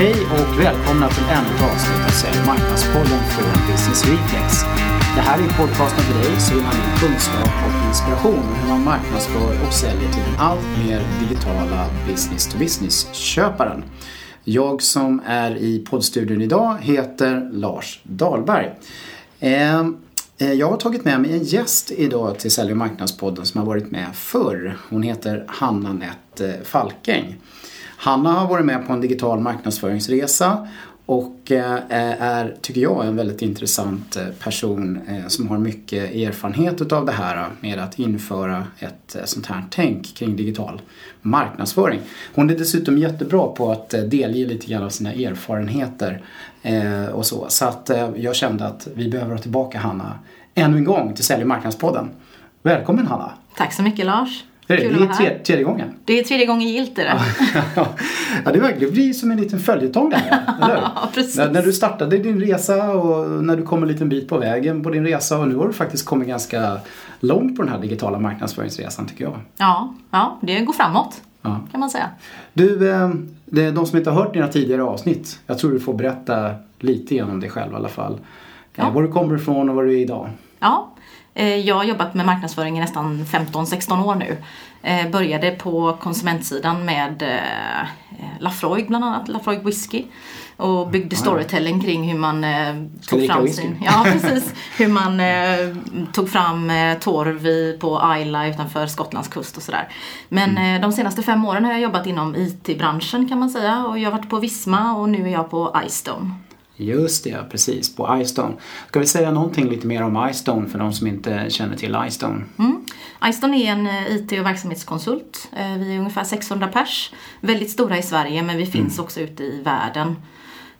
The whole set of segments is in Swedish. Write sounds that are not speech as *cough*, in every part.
Hej och välkomna till ännu ett avsnitt av Sälj marknadspodden från Business Reflex. Det här är podcasten för dig som vill ha in kunskap och inspiration om hur man marknadsför och säljer till den allt mer digitala business-to-business-köparen. Jag som är i poddstudion idag heter Lars Dahlberg. Ehm, eh, jag har tagit med mig en gäst idag till Sälj och marknadspodden som har varit med förr. Hon heter Hanna Nett Falkeng. Falkäng. Hanna har varit med på en digital marknadsföringsresa och eh, är, tycker jag, en väldigt intressant eh, person eh, som har mycket erfarenhet utav det här med att införa ett sånt här tänk kring digital marknadsföring. Hon är dessutom jättebra på att delge lite grann av sina erfarenheter och så. Så att jag kände att vi behöver ha tillbaka Hanna ännu en gång till Sälj och marknadspodden. Välkommen Hanna! Tack så mycket Lars! Det är, det är tredje, tredje gången. Det är tredje gången gilt är det. *laughs* ja, det verkligen blir som en liten följetong det *laughs* eller ja. När, när, du startade din resa och när du kom en liten bit på vägen på din resa och nu har du faktiskt kommit ganska långt på den här digitala marknadsföringsresan tycker jag. Ja, ja det går framåt ja. kan man säga. Du, eh, de som inte har hört dina tidigare avsnitt, jag tror du får berätta lite grann om dig själv i alla fall. Ja. Eh, var du kommer ifrån och var du är idag. Ja, Eh, jag har jobbat med marknadsföring i nästan 15-16 år nu. Eh, började på konsumentsidan med eh, Lafroig bland annat, Lafroig Whisky. Och byggde storytelling kring hur man tog fram sin... Ja, precis. hur man tog fram torv på Ayla utanför Skottlands kust och sådär. Men mm. de senaste fem åren har jag jobbat inom IT-branschen kan man säga. Och jag har varit på Visma och nu är jag på iStone. Just det, precis. På iStone. Ska vi säga någonting lite mer om iStone för de som inte känner till iStone? Mm. iStone är en eh, IT och verksamhetskonsult. Eh, vi är ungefär 600 pers. Väldigt stora i Sverige men vi finns mm. också ute i världen.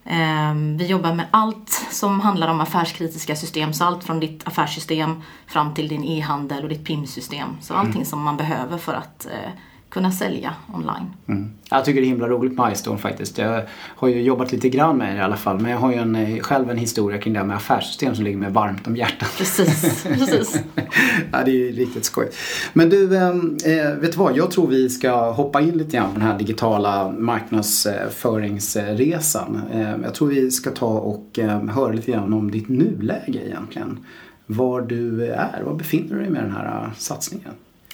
Ehm, vi jobbar med allt som handlar om affärskritiska system. Så allt från ditt affärssystem fram till din e-handel och ditt PIM-system. Så allting mm. som man behöver för att eh, kunna sälja online. Mm. Jag tycker det är himla roligt med iStone faktiskt. Jag har ju jobbat lite grann med det i alla fall. Men jag har ju en, eh, själv en historia kring det här med affärssystem som ligger mig varmt om hjärtat. Precis, precis. *laughs* ja, det är ju riktigt skoj. Men du, ehm, eh, vet du vad? Jag tror vi ska hoppa in lite grann på den här digitala marknadsföringsresan. Eh, jag tror vi ska ta och eh, höra lite grann om ditt nuläge egentligen. Var du är, var befinner du dig med den här eh, satsningen?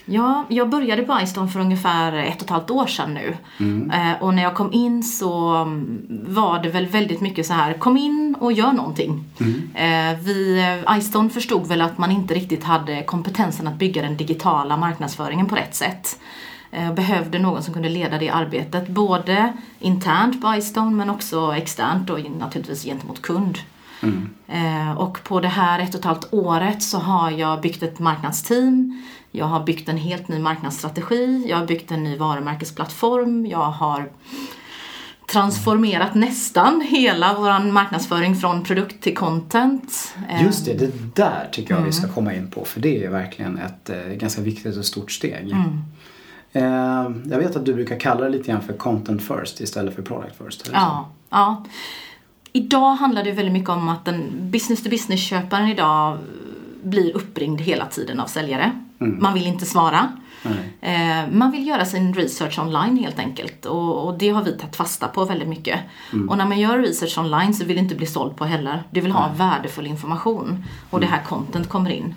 Ja, jag började på iStone för ungefär ett och ett halvt år sedan nu. Mm. Eh, och när jag kom in så mm, var det väl väldigt mycket så här, kom in och gör någonting. Mm. Eh, vi, eh, förstod väl att man inte riktigt hade kompetensen att bygga den digitala marknadsföringen på rätt sätt. Eh, behövde någon som kunde leda det arbetet, både internt på iStone men också externt och naturligtvis gentemot kund. Mm. Eh, och på det här ett och ett halvt året så har jag byggt ett marknadsteam jag har byggt en helt ny marknadsstrategi, jag har byggt en ny varumärkesplattform, jag har transformerat nästan hela vår marknadsföring från produkt till content. Just det, det där tycker jag mm. vi ska komma in på för det är verkligen ett eh, ganska viktigt och stort steg. Mm. Eh, jag vet att du brukar kalla det lite grann för content first istället för product first. Ja, ja. Idag handlar det väldigt mycket om att den business to business köparen idag blir uppringd hela tiden av säljare. Mm. Man vill inte svara. Eh, man vill göra sin research online helt enkelt och, och det har vi tagit fasta på väldigt mycket. Mm. Och när man gör research online så vill du inte bli såld på heller. Du vill ha värdefull information och det här content kommer in.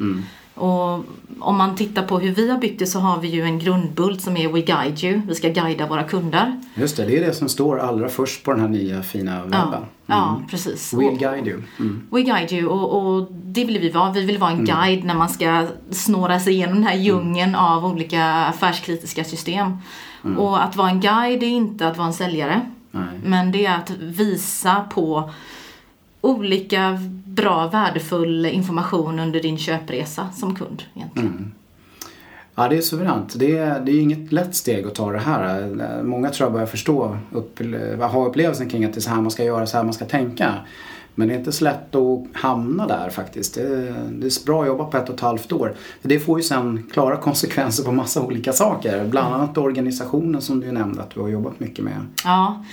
Och om man tittar på hur vi har byggt det så har vi ju en grundbult som är We Guide You. Vi ska guida våra kunder. Just det, det är det som står allra först på den här nya fina webben. Ja, mm. ja precis. We'll guide you. Mm. We guide you och, och, det vill vi vara. Vi vill vara en mm. guide när man ska snåra sig igenom den här djungeln mm. av olika affärskritiska system. Mm. Och att vara en guide är inte att vara en säljare. Nej. Men det är att visa på olika bra, värdefull information under din köpresa som kund egentligen. Mm. Ja, det är suveränt. Det är, det är inget lätt steg att ta det här. Många tror jag börjar förstå, upp, ha upplevelsen kring att det är så här man ska göra, så här man ska tänka. Men det är inte så lätt att hamna där faktiskt. Det, det är bra jobbat på ett och ett halvt år. Det får ju sen klara konsekvenser på massa olika saker. Bland annat organisationen som du nämnde att du har jobbat mycket med. Ja,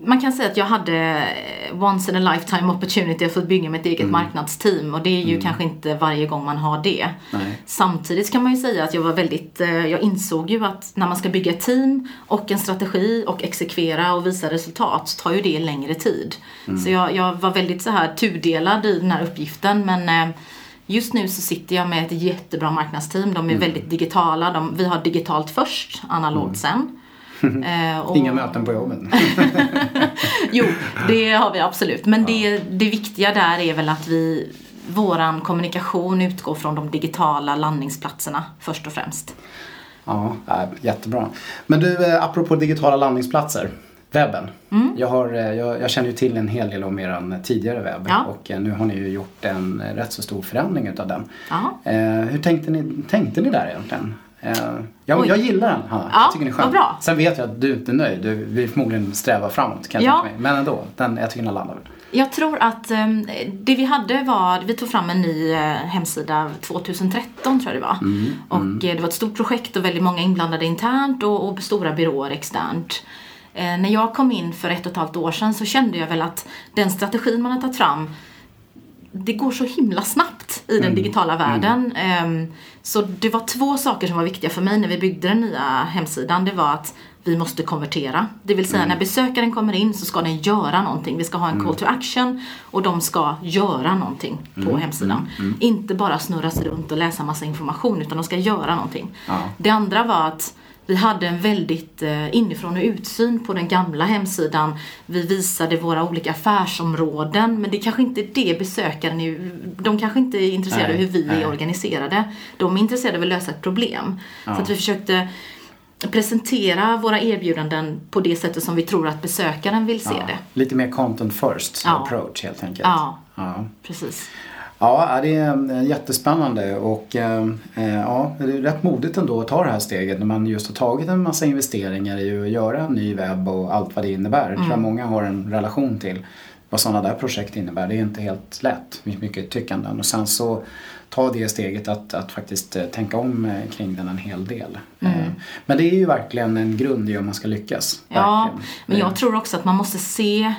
man kan säga att jag hade once in a lifetime opportunity att få bygga mitt eget mm. marknadsteam och det är ju mm. kanske inte varje gång man har det. Nej. Samtidigt kan man ju säga att jag var väldigt, eh, jag insåg ju att när man ska bygga ett team och en strategi och exekvera och visa resultat så tar ju det längre tid. Mm. Så jag, jag, var väldigt så här tudelad i den här uppgiften men eh, Just nu så sitter jag med ett jättebra marknadsteam. De är mm. väldigt digitala. De, vi har digitalt först, analogt mm. sen. *laughs* Eh, och... Inga möten på jobbet. *laughs* jo, det har vi absolut. Men ja. det, det viktiga där är väl att vi, våran kommunikation utgår från de digitala landningsplatserna först och främst. Ja, jättebra. Men du, eh, apropå digitala landningsplatser. Webben. Mm. Jag, har, eh, jag, jag, känner ju till en hel del om er tidigare webb ja. och eh, nu har ni ju gjort en rätt så stor förändring utav den. Eh, hur tänkte ni, tänkte ni där egentligen? Eh, jag, jag, gillar den Hanna. Ja, jag tycker den är skön. Bra. Sen vet jag att du inte är nöjd. Du vill förmodligen sträva framåt kan jag ja. mig. Men ändå, den, jag tycker den landar väl. Jag tror att um, det vi hade var, vi tog fram en ny uh, hemsida 2013 tror jag det var. Mm, och mm. det var ett stort projekt och väldigt många inblandade internt och, och stora byråer externt. Uh, när jag kom in för ett och ett halvt år sedan så kände jag väl att den strategin man har tagit fram det går så himla snabbt i den mm. digitala världen. Mm. Så det var två saker som var viktiga för mig när vi byggde den nya hemsidan. Det var att vi måste konvertera. Det vill säga mm. när besökaren kommer in så ska den göra någonting. Vi ska ha en mm. call to action och de ska göra någonting på mm. hemsidan. Inte bara snurra sig runt och läsa massa information utan de ska göra någonting. Ja. Det andra var att vi hade en väldigt eh, inifrån och utsyn på den gamla hemsidan. Vi visade våra olika affärsområden men det kanske inte är det besökaren är, de kanske inte är intresserade av hur vi nej. är organiserade. De är intresserade av att lösa ett problem. Ja. Så att vi försökte presentera våra erbjudanden på det sättet som vi tror att besökaren vill se ja. det. Lite mer content first ja. approach helt enkelt. Ja, precis. Ja, det är eh, jättespännande och eh, eh, ja, det är rätt modigt ändå att ta det här steget när man just har tagit en massa investeringar i att göra en ny webb och allt vad det innebär. Mm. Jag tror många har en relation till vad sådana där projekt innebär. Det är inte helt lätt, mycket tyckanden. Och sen så ta det steget att, att faktiskt tänka om kring den en hel del. Mm. Men det är ju verkligen en grund i om man ska lyckas. Ja, verkligen. men jag tror också att man måste se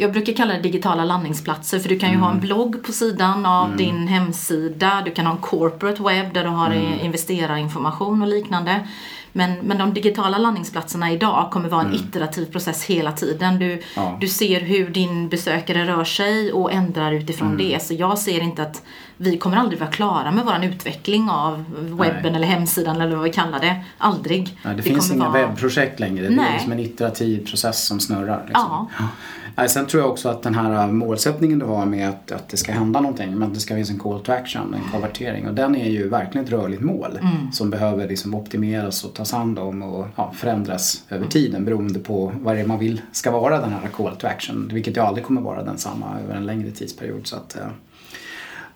jag brukar kalla det digitala landningsplatser för du kan ju mm. ha en mm. blogg på sidan av mm. din hemsida. Du kan ha en corporate web där du har mm. investerarinformation och liknande. Men, men de digitala landningsplatserna idag kommer vara en mm. iterativ process hela tiden. Du, ja. du ser hur din besökare rör sig och ändrar utifrån mm. det. Så jag ser inte att vi kommer aldrig vara klara med vår utveckling av webben Nej. eller hemsidan eller vad vi kallar det. Aldrig. Nej, det vi finns inga vara... webbprojekt längre. Det är liksom en iterativ process som snurrar. Liksom. Ja. Sen tror jag också att den här målsättningen du har med att, att det ska hända någonting, men att det ska finnas en call to action, en konvertering. Och den är ju verkligen ett rörligt mål mm. som behöver liksom optimeras och tas hand om och ja, förändras över tiden beroende på vad det är man vill ska vara den här call to action. Vilket ju aldrig kommer vara densamma över en längre tidsperiod. Så att, eh,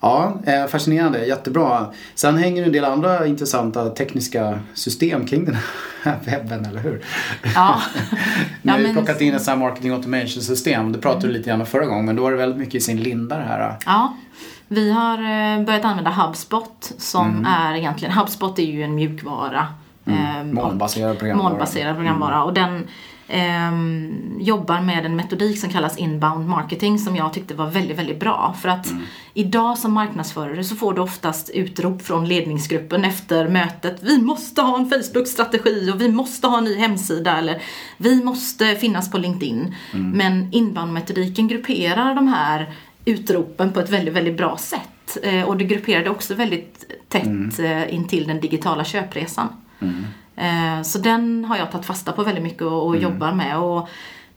Ja, eh, fascinerande, jättebra. Sen hänger en del andra intressanta tekniska system kring den här *laughs* webben, eller hur? Ja. *laughs* Ni har ju plockat in ett sånt här marketing automation system. Det pratade du lite grann om förra gången, men då var det väldigt mycket i sin linda det här. Ja. Vi har eh, börjat använda HubSpot som mm. är egentligen, HubSpot är ju en mjukvara. Mm. Eh, molnbaserad programvara. Molnbaserad programvara. Mm. Och den eh, jobbar med en metodik som kallas inbound marketing som jag tyckte var väldigt, väldigt bra. För att mm. idag som marknadsförare så får du oftast utrop från ledningsgruppen efter mötet. Vi måste ha en Facebook-strategi och vi måste ha en ny hemsida eller vi måste finnas på LinkedIn. Mm. Men inbound-metodiken grupperar de här utropen på ett väldigt, väldigt bra sätt. Eh, och det grupperade också väldigt tätt mm. eh, intill den digitala köpresan. Mm. Eh, så den har jag tagit fasta på väldigt mycket och, och mm. jobbar med. Och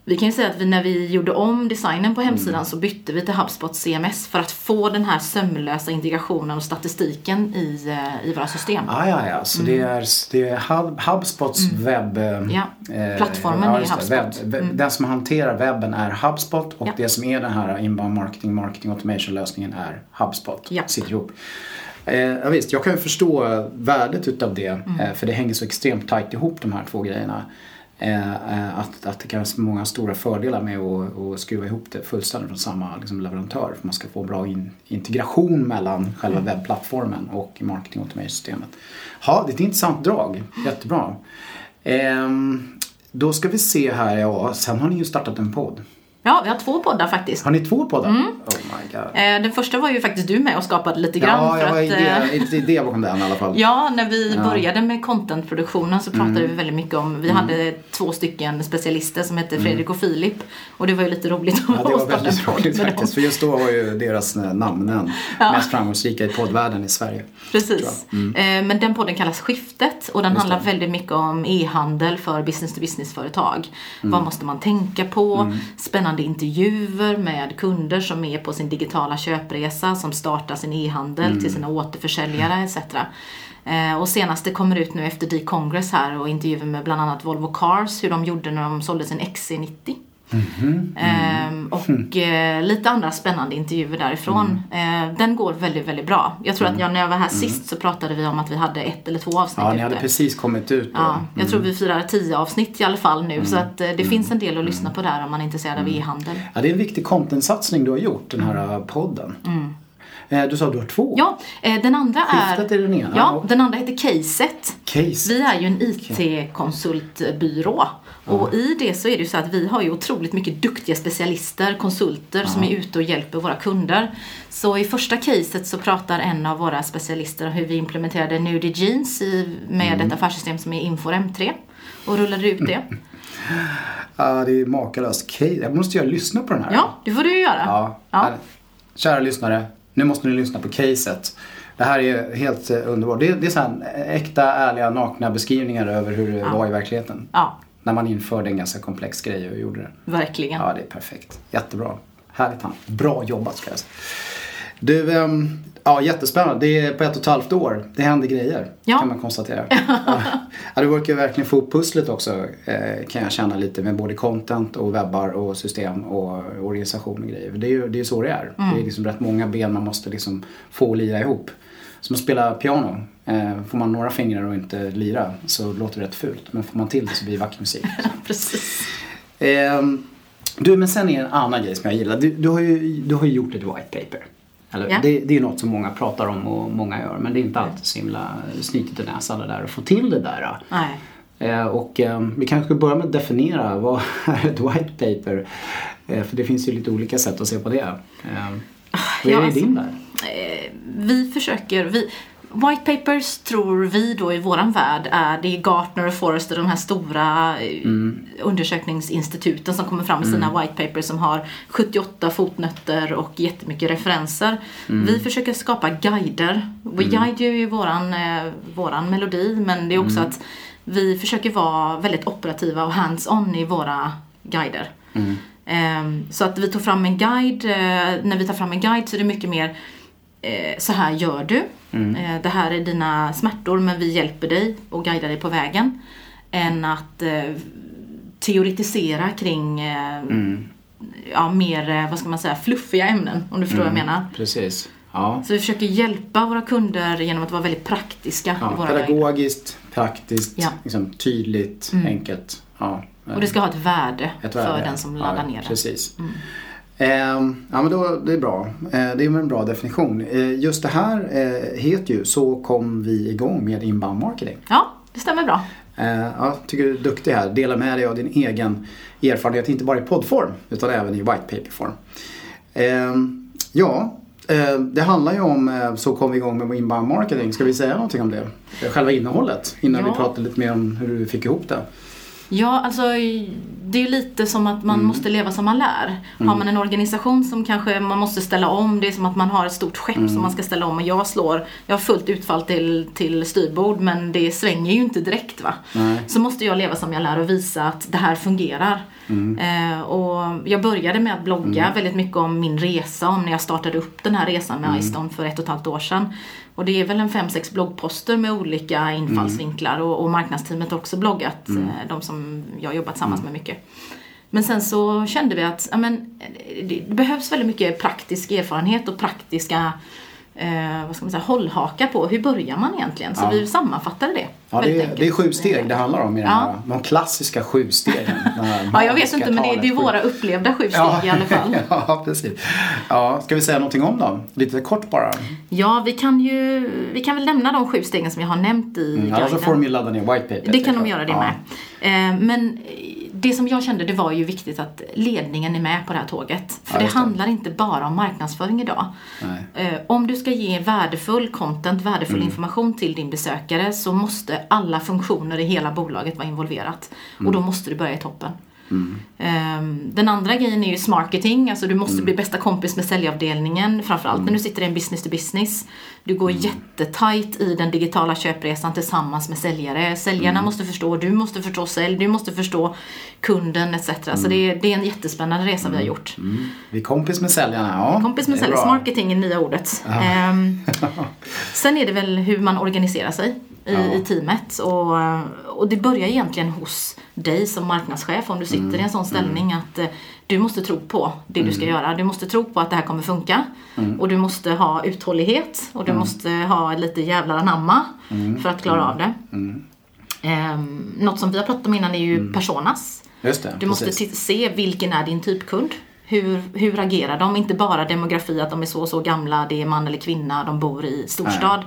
vi kan ju säga att vi, när vi gjorde om designen på hemsidan mm. så bytte vi till HubSpot CMS för att få den här sömlösa integrationen och statistiken i, eh, i våra system. Ah, ja, ja, så mm. det är, det är Hub, HubSpots mm. webb... Ja, eh, plattformen ja, är HubSpot. Webb, mm. Den som hanterar webben är HubSpot och ja. det som är den här inbound marketing, marketing automation lösningen är HubSpot. Ja. Sitter ihop. Eh, ja, visst, jag kan ju förstå värdet utav det mm. eh, för det hänger så extremt tajt ihop de här två grejerna. Eh, eh att, att det kan vara många stora fördelar med att, att skruva ihop det fullständigt från samma liksom, leverantör för man ska få bra in, integration mellan själva mm. webbplattformen och marketing automation-systemet. Ja, det är ett intressant drag. Jättebra. Ehm, Då ska vi se här, ja, sen har ni ju startat en podd. Ja, vi har två poddar faktiskt. Har ni två poddar? Mm. Oh my god. Eh, Den första var ju faktiskt du med och skapade lite grann. Ja, jag var att, eh, idé, idé, idé bakom den i alla fall. Ja, när vi började med contentproduktionen så pratade Mm. vi väldigt mycket om, vi hade två stycken specialister som hette Fredrik och Filip. Och det var ju lite roligt Mm. Ja, att det var starta väldigt roligt faktiskt. För just då var ju deras eh, namnen mest framgångsrika i poddvärlden i Sverige. Precis. Mm. Eh, Men den podden kallas Skiftet och den handlar väldigt mycket om e-handel för business to business-företag. Mm. Vad måste man tänka på? Spännande intervjuer med kunder som är på sin digitala köpresa, som startar sin e-handel Mm. till sina återförsäljare etc. Eh, Och senast det kommer ut nu efter D-Congress här och intervjuer med bland annat Volvo Cars, hur de gjorde när de sålde sin XC90. Ehm, och eh, lite andra spännande intervjuer därifrån. Eh, den går väldigt, väldigt bra. Jag tror att jag, när jag var här sist så pratade vi om att vi hade ett eller två avsnitt Ja, ni ute. hade precis kommit ut då. Ja, jag tror vi firar tio avsnitt i alla fall nu så att eh, Mm. det finns en del att lyssna på där om man är intresserad av e-handel. Ja, det är en viktig contentsatsning du har gjort, den här podden. Eh, Du sa att du har två. Mm. Ja, eh, den andra Skiftet är den ena. Ja, den andra heter Caset. Case. Vi är ju en IT-konsultbyrå. Och i det så är det ju så att vi har ju otroligt mycket duktiga specialister, konsulter som är ute och hjälper våra kunder. Så i första caset så pratar en av våra specialister om hur vi implementerade Nudie Jeans med ett affärssystem som är Infor M3 och rullade ut det. *laughs* Ja, det är makalöst. Case. Jag måste ju lyssna på den här. Ja, det får du göra. Ja. Ja. Kära lyssnare, nu måste ni lyssna på caset. Det här är helt eh, underbart. Det är, det är så här äkta, ärliga, nakna beskrivningar över hur det var i verkligheten. Ja, När man införde en ganska komplex grej och gjorde det. verkligen. Ja, det är perfekt. Jättebra. Härligt han. Bra jobbat ska jag säga. Du, ehm, ja jättespännande. Det är på ett och ett halvt år. Det händer grejer. Ja. Kan man konstatera. *laughs* ja, du verkar verkligen få upp pusslet också. Eh, kan jag känna lite med både content och webbar och system och organisation och grejer. Det är ju det är så det är. Det är liksom rätt många ben man måste liksom få att lira ihop. Som att spela piano. Eh, får man några fingrar och inte lira så låter det rätt fult. Men får man till det så blir det vacker musik. *laughs* Precis. Ehm, du, men sen är en annan grej som jag gillar. Du, du, har, ju, du har ju gjort ett white paper. Eller? Ja. Det, det är något som många pratar om och många gör. Men det är inte alltid så himla snytigt i näsan det där att få till det där. Nej. Eh, och eh, vi kanske ska börja med att definiera vad är *laughs* ett white paper? Eh, för det finns ju lite olika sätt att se på det. Vad är ja, alltså- din värld? Eh, vi försöker, vi, White papers tror vi då i våran värld är, det är Gartner och Forrester, de här stora eh, undersökningsinstituten som kommer fram med sina white papers som har 78 fotnötter och jättemycket referenser. Vi försöker skapa guider. We guide ju är våran, eh, våran melodi men det är också att vi försöker vara väldigt operativa och hands-on i våra guider. Ehm, Så att vi tog fram en guide, eh, när vi tar fram en guide så är det mycket mer eh, så här gör du. Eh, Det här är dina smärtor men vi hjälper dig och guidar dig på vägen. Än att teoretisera kring eh, ja, mer, vad ska man säga, fluffiga ämnen om du förstår vad jag menar. Precis. Ja. Så vi försöker hjälpa våra kunder genom att vara väldigt praktiska i Ja, våra pedagogiskt, praktiskt, Ja. liksom, tydligt, enkelt. Ja. Och det ska ha ett värde, Ett värde, för den som laddar ja, ner det. Precis. Ehm, ja men då, det är bra. Eh, det är en bra definition. Eh, just det här eh, heter ju Så kom vi igång med inbound marketing. Ja, det stämmer bra. Eh, ja, tycker du är duktig här. Dela med dig av din egen erfarenhet, inte bara i poddform utan även i white paper-form. Ehm, ja, eh, det handlar ju om Så så kom vi igång med inbound marketing. Ska vi säga någonting om det? Eh, Själva innehållet innan Ja. vi pratar lite mer om hur du fick ihop det. Ja, alltså det är ju lite som att man måste leva som man lär. Har man en organisation som kanske man måste ställa om, det är som att man har ett stort skepp som man ska ställa om och jag slår, jag har fullt utfall till, till styrbord men det svänger ju inte direkt va. Nej. Så måste jag leva som jag lär och visa att det här fungerar. Eh, och jag började med att blogga väldigt mycket om min resa, om när jag startade upp den här resan med iStone för ett och ett halvt år sedan. Och det är väl en fem, sex bloggposter med olika infallsvinklar och, och marknadsteamet har också bloggat, eh, de som jag jobbat tillsammans med mycket. Men sen så kände vi att ja, men, det behövs väldigt mycket praktisk erfarenhet och praktiska eh, vad ska man säga, hållhakar på hur börjar man egentligen. Så Ja. vi sammanfattade det. Ja, det, är, det är sju steg det handlar om i den Ja. här, de klassiska sju stegen. *laughs* den Ja, jag vet inte men det, det är våra upplevda sju steg i alla fall. *laughs* ja, precis. Ja, ska vi säga någonting om dem? Lite kort bara. Ja, vi kan ju, vi kan väl nämna de sju stegen som jag har nämnt i Mm, Annars så får de ju ladda ner white paper. Det kan de göra det ja. med. Eh, Men det som jag kände det var ju viktigt att ledningen är med på det här tåget. För Ja, det det. handlar inte bara om marknadsföring idag. Nej. Eh, Om du ska ge värdefull content, värdefull Mm. information till din besökare så måste alla funktioner i hela bolaget vara involverat. Mm. Och då måste du börja i toppen. Ehm, Den andra grejen är ju smarketing, alltså du måste Mm. bli bästa kompis med säljavdelningen. Framförallt när du sitter i en business to business. Du går Mm. jättetajt i den digitala köpresan tillsammans med säljare. Säljarna Mm. måste förstå, du måste förstå sälj, du måste förstå kunden etc. Så det är, det är en jättespännande resa vi har gjort. Mm. Vi är kompis med säljarna, ja. Kompis med det är sälj, bra. marketing är nya ordet. Ehm, *laughs* sen är det väl hur man organiserar sig i, Ja. i teamet. Och, och det börjar egentligen hos dig som marknadschef om du sitter Mm. i en sån ställning att eh, du måste tro på det du ska göra. Du måste tro på att det här kommer funka. Mm. Och du måste ha uthållighet och du måste ha lite jävlar anamma Mm. för att klara av det. Um, något som vi har pratat om innan är ju personas. Just det, Du måste Mm. precis. se vilken är din typkund. Hur, hur agerar de? Inte bara demografi, att de är så och så gamla, det är man eller kvinna, de bor i storstad.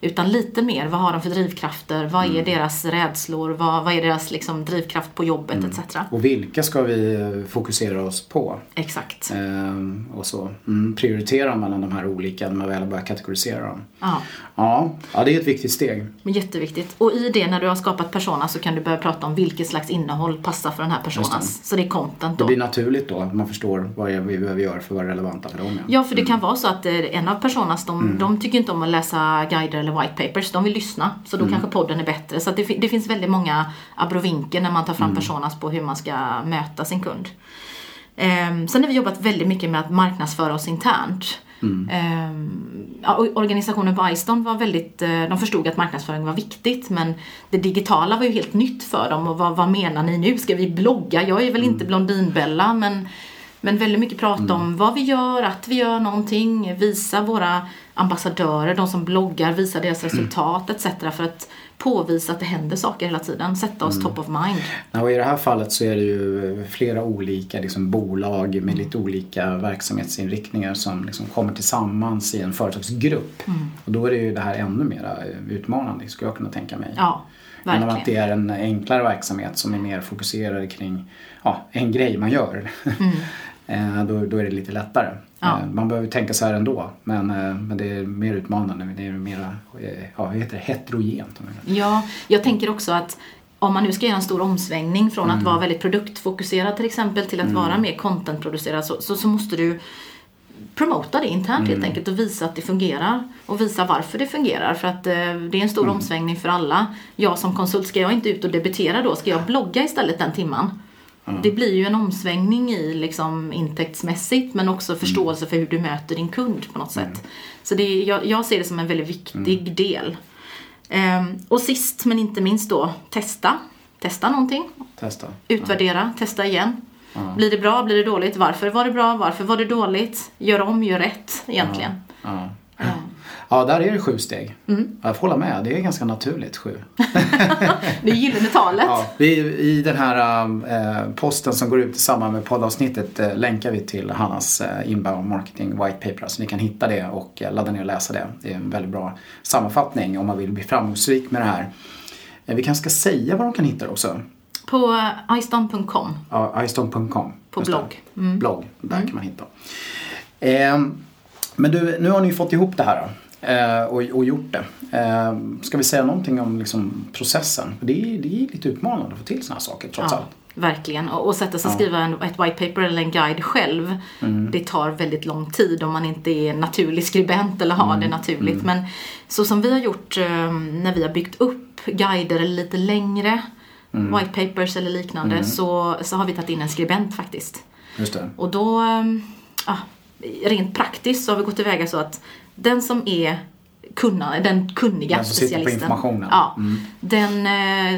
Utan lite mer, vad har de för drivkrafter? Vad Mm. är deras rädslor? Vad, vad är deras liksom, drivkraft på jobbet Mm. etc. Och vilka ska vi eh, fokusera oss på? Exakt. Ehm, och så mm, prioritera mellan de här olika när man väl börjar kategorisera dem. Ja, Ja, ja, det är ett viktigt steg. men jätteviktigt. Och i det, när du har skapat persona, så kan du börja prata om vilket slags innehåll passar för den här personas. Så det är content Det då. blir naturligt då man förstår vad det vi behöver göra för att vara relevanta för dem. Ja, för det kan vara så att eh, en av personas, de, Mm. de tycker inte om att läsa guider eller white papers, de vill lyssna. Så Mm. då kanske podden är bättre. Så det, det finns väldigt många abrovinker när man tar Mm. fram personas på hur man ska möta sin kund. Ehm, sen har vi jobbat väldigt mycket med att marknadsföra oss internt. Mm. Och organisationen på iStone var väldigt, eh, de förstod att marknadsföring var viktigt men det digitala var ju helt nytt för dem och vad, vad menar ni nu? Ska vi blogga? Jag är väl inte Mm. Blondinbella men, men väldigt mycket prat om vad vi gör, att vi gör någonting, visa våra ambassadörer, de som bloggar, visa deras Mm. resultat etc. för att påvisa att det händer saker hela tiden, sätta Mm. oss top of mind. Ja, och I det här fallet så är det ju flera olika liksom, bolag med lite olika verksamhetsinriktningar som liksom kommer tillsammans i en företagsgrupp. Mm. Och då är det ju det här ännu mer utmanande skulle jag kunna tänka mig. Ja, Än om att verkligen. det är en enklare verksamhet som är mer fokuserad kring ja, en grej man gör. *laughs* Eh, då, då är det lite lättare. Mm. Ja. Eh, Man behöver tänka så här ändå men, eh, men det är mer utmanande. Det är mer ja, vad heter det? heterogent. Ja, jag tänker också att om man nu ska göra en stor omsvängning från Mm. att vara väldigt produktfokuserad till exempel till att vara mer contentproducerad så, så, så måste du promota det internt Mm. helt enkelt och visa att det fungerar. Och visa varför det fungerar. För att eh, det är en stor Mm. omsvängning för alla. Jag som konsult, ska jag inte ut och debitera då? Ska jag blogga istället den timman? Det blir ju en omsvängning i liksom intäktsmässigt men också Mm. förståelse för hur du möter din kund på något sätt. Så det är, jag, jag ser det som en väldigt viktig Mm. del. Ehm, och sist men inte minst då, testa. Testa någonting. Testa. Utvärdera, testa igen. Blir det bra, blir det dåligt? Varför var det bra? Varför var det dåligt? Gör om, gör rätt egentligen. Ja. Ja. Ja, där är det sju steg. Mm. Jag får hålla med, det är ganska naturligt sju. *laughs* Det gyllene talet. Ja, vi, I den här eh, posten som går ut i samband med poddavsnittet eh, länkar vi till Hannas eh, inbound marketing white paper. Så ni kan hitta det och eh, ladda ner och läsa det. Det är en väldigt bra sammanfattning om man vill bli framgångsrik med det här. Vi kanske ska säga var de kan hitta det också. På istan.com. Ja, iStone.com. På blogg. Mm. Blogg, där kan man hitta. Eh, men du, nu har ni fått ihop det här eh, och, och gjort det. Eh, ska vi säga någonting om liksom, processen? Det är, det är lite utmanande att få till sådana saker trots Ja, allt. verkligen. Och, och sätta sig och skriva en, ett white paper eller en guide själv. Mm. Det tar väldigt lång tid om man inte är naturlig skribent eller har Mm. det naturligt. Men så som vi har gjort eh, när vi har byggt upp guider lite längre Mm. white papers eller liknande så, så har vi tagit in en skribent faktiskt. Just det. Och då, ehm, ja, rent praktiskt så har vi gått tillväga så att den som är kunna, den kunniga Den som sitter på specialisten. informationen. Ja, Mm. Den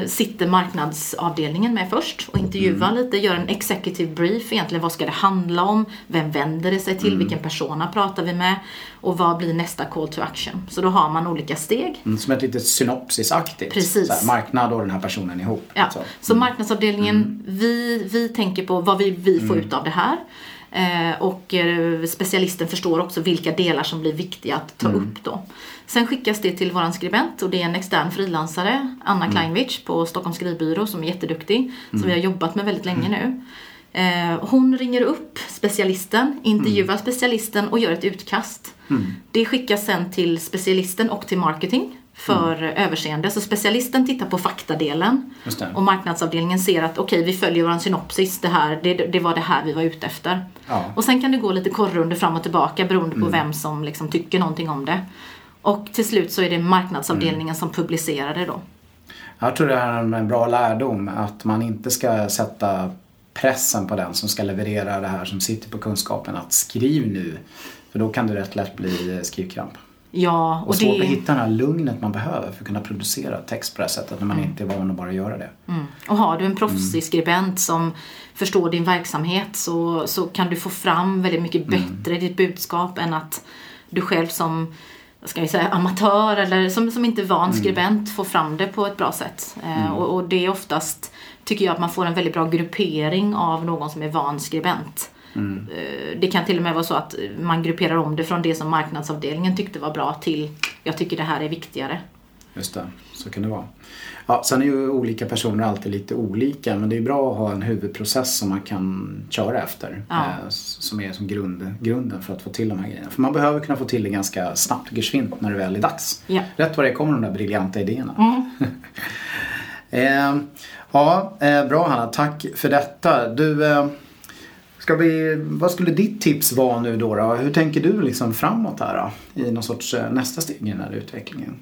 eh, sitter marknadsavdelningen med först och intervjuar Mm. lite, gör en executive brief egentligen. Vad ska det handla om? Vem vänder det sig till? Mm. Vilken persona pratar vi med? Och vad blir nästa call to action? Så då har man olika steg. Mm, Som ett litet synopsisaktigt. Precis. Så här, marknad och den här personen ihop. Ja. alltså. Så marknadsavdelningen, vi, vi tänker på vad vi, vi får ut av det här. Eh, och eh, specialisten förstår också vilka delar som blir viktiga att ta upp då. Sen skickas det till våran skribent och det är en extern frilansare, Anna Kleinwich på Stockholms skrivbyrå som är jätteduktig. Som vi har jobbat med väldigt länge nu. Eh, hon ringer upp specialisten, intervjuar specialisten och gör ett utkast. Det skickas sen till specialisten och till marketing för överseende. Så specialisten tittar på faktadelen och marknadsavdelningen ser att okej, vi följer vår synopsis, det, här, det, det var det här vi var ute efter. Ja. Och sen kan det gå lite korrunder fram och tillbaka beroende på vem som liksom tycker någonting om det. Och till slut så är det marknadsavdelningen som publicerar det då. Jag tror det här är en bra lärdom att man inte ska sätta pressen på den som ska leverera det här som sitter på kunskapen att skriv nu. För då kan det rätt lätt bli skrivkramp. Ja, Och, och svårt det... att hitta det här lugnet man behöver för att kunna producera text på det här sättet när man inte är van att bara göra det. Mm. Och har du en proffsig skribent som förstår din verksamhet så, så kan du få fram väldigt mycket bättre ditt budskap än att du själv som ska vi säga, amatör eller som, som inte är van skribent får fram det på ett bra sätt. Eh, och, och det är oftast, tycker jag, att man får en väldigt bra gruppering av någon som är van skribent. Eh, Det kan till och med vara så att man grupperar om det från det som marknadsavdelningen tyckte var bra till jag tycker det här är viktigare. Just det, så kan det vara. Ja, sen är ju olika personer alltid lite olika men det är bra att ha en huvudprocess som man kan köra efter. Ja. Eh, som är som grund, grunden för att få till de här grejerna. För man behöver kunna få till det ganska snabbt geschwint när det väl är dags. Ja. Rätt vad det kommer de där briljanta idéerna. *laughs* eh, ja, eh, bra Hanna, tack för detta. Du, eh, ska vi, vad skulle ditt tips vara nu då? då? Hur tänker du liksom framåt här då? I någon sorts eh, nästa steg i den här utvecklingen?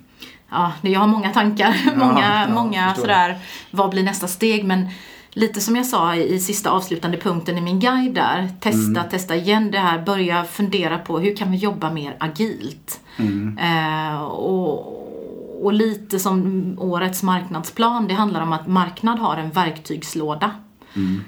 Ja, jag har många tankar. *laughs* många, ja, många sådär, vad blir nästa steg? Men lite som jag sa i, sista avslutande punkten i min guide där. Testa, testa igen det här. Börja fundera på hur kan vi jobba mer agilt? Eh, och, och lite som årets marknadsplan. Det handlar om att marknad har en verktygslåda.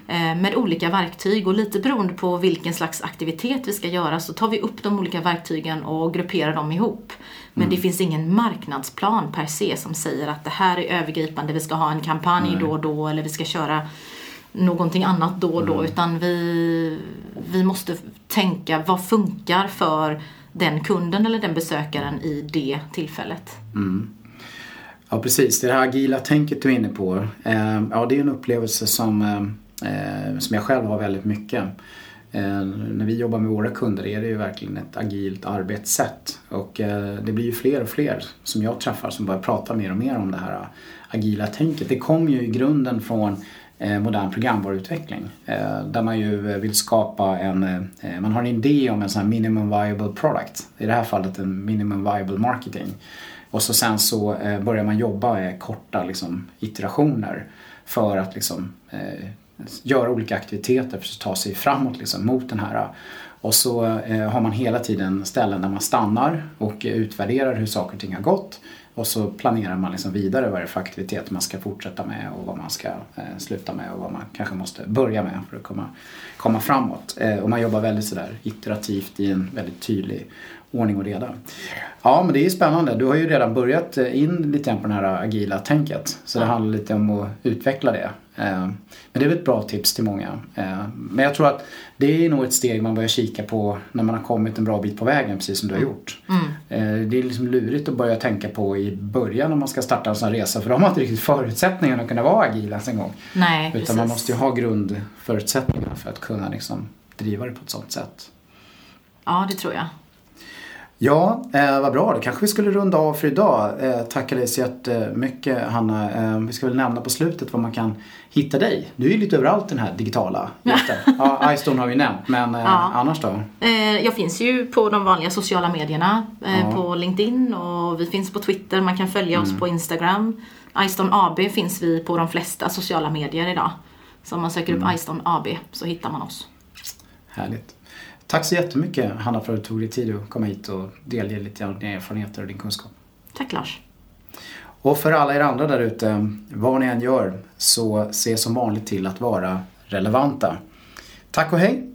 Eh, med olika verktyg och lite beroende på vilken slags aktivitet vi ska göra så tar vi upp de olika verktygen och grupperar dem ihop. Men det finns ingen marknadsplan per se som säger att det här är övergripande, vi ska ha en kampanj då och då eller vi ska köra någonting annat då och då utan vi, vi måste tänka vad funkar för den kunden eller den besökaren i det tillfället. Ja precis, det här agila tänket du är inne på. Eh, ja det är en upplevelse som, eh, som jag själv har väldigt mycket. Eh, när vi jobbar med våra kunder är det ju verkligen ett agilt arbetssätt. Och eh, det blir ju fler och fler som jag träffar som börjar prata mer och mer om det här eh, agila tänket. Det kommer ju i grunden från eh, modern programvaruutveckling. Eh, där man ju vill skapa en, eh, man har en idé om en sån här minimum viable product. I det här fallet en minimum viable marketing. Och så sen så eh, börjar man jobba med korta liksom, iterationer för att liksom, eh, göra olika aktiviteter för att ta sig framåt liksom, mot den här. Och så eh, har man hela tiden ställen där man stannar och eh, utvärderar hur saker och ting har gått. Och så planerar man liksom vidare vad det är för aktivitet man ska fortsätta med och vad man ska eh, sluta med och vad man kanske måste börja med för att komma, komma framåt. Eh, och man jobbar väldigt sådär iterativt i en väldigt tydlig ordning och reda. Ja men det är spännande. Du har ju redan börjat eh, in lite grann på det här agila tänket. Så det handlar lite om att utveckla det. Eh, Men det är väl ett bra tips till många. Eh, Men jag tror att det är nog ett steg man börjar kika på när man har kommit en bra bit på vägen precis som du har gjort. Eh, Det är liksom lurigt att börja tänka på i början när man ska starta en sån här resa för de har inte riktigt förutsättningarna att kunna vara agila ens en gång. Nej, Utan precis. man måste ju ha grundförutsättningarna för att kunna liksom driva det på ett sånt sätt. Ja, det tror jag. Ja, eh, vad bra. Då kanske vi skulle runda av för idag. Eh, tackar dig så jättemycket Hanna. Eh, vi ska väl nämna på slutet var man kan hitta dig. Du är ju lite överallt den här digitala biten. *laughs* ja, iStone har vi nämnt, men eh, Ja. annars då? Eh, Jag finns ju på de vanliga sociala medierna. eh, Ja. På LinkedIn och vi finns på Twitter. Man kan följa Mm. oss på Instagram. iStone AB finns vi på de flesta sociala medier idag. Så om man söker Mm. upp iStone AB så hittar man oss. Härligt. Tack så jättemycket Hanna för att du tog dig tid att komma hit och delge lite av dina erfarenheter och din kunskap. Tack Lars. Och för alla er andra där ute, vad ni än gör, så se som vanligt till att vara relevanta. Tack och hej!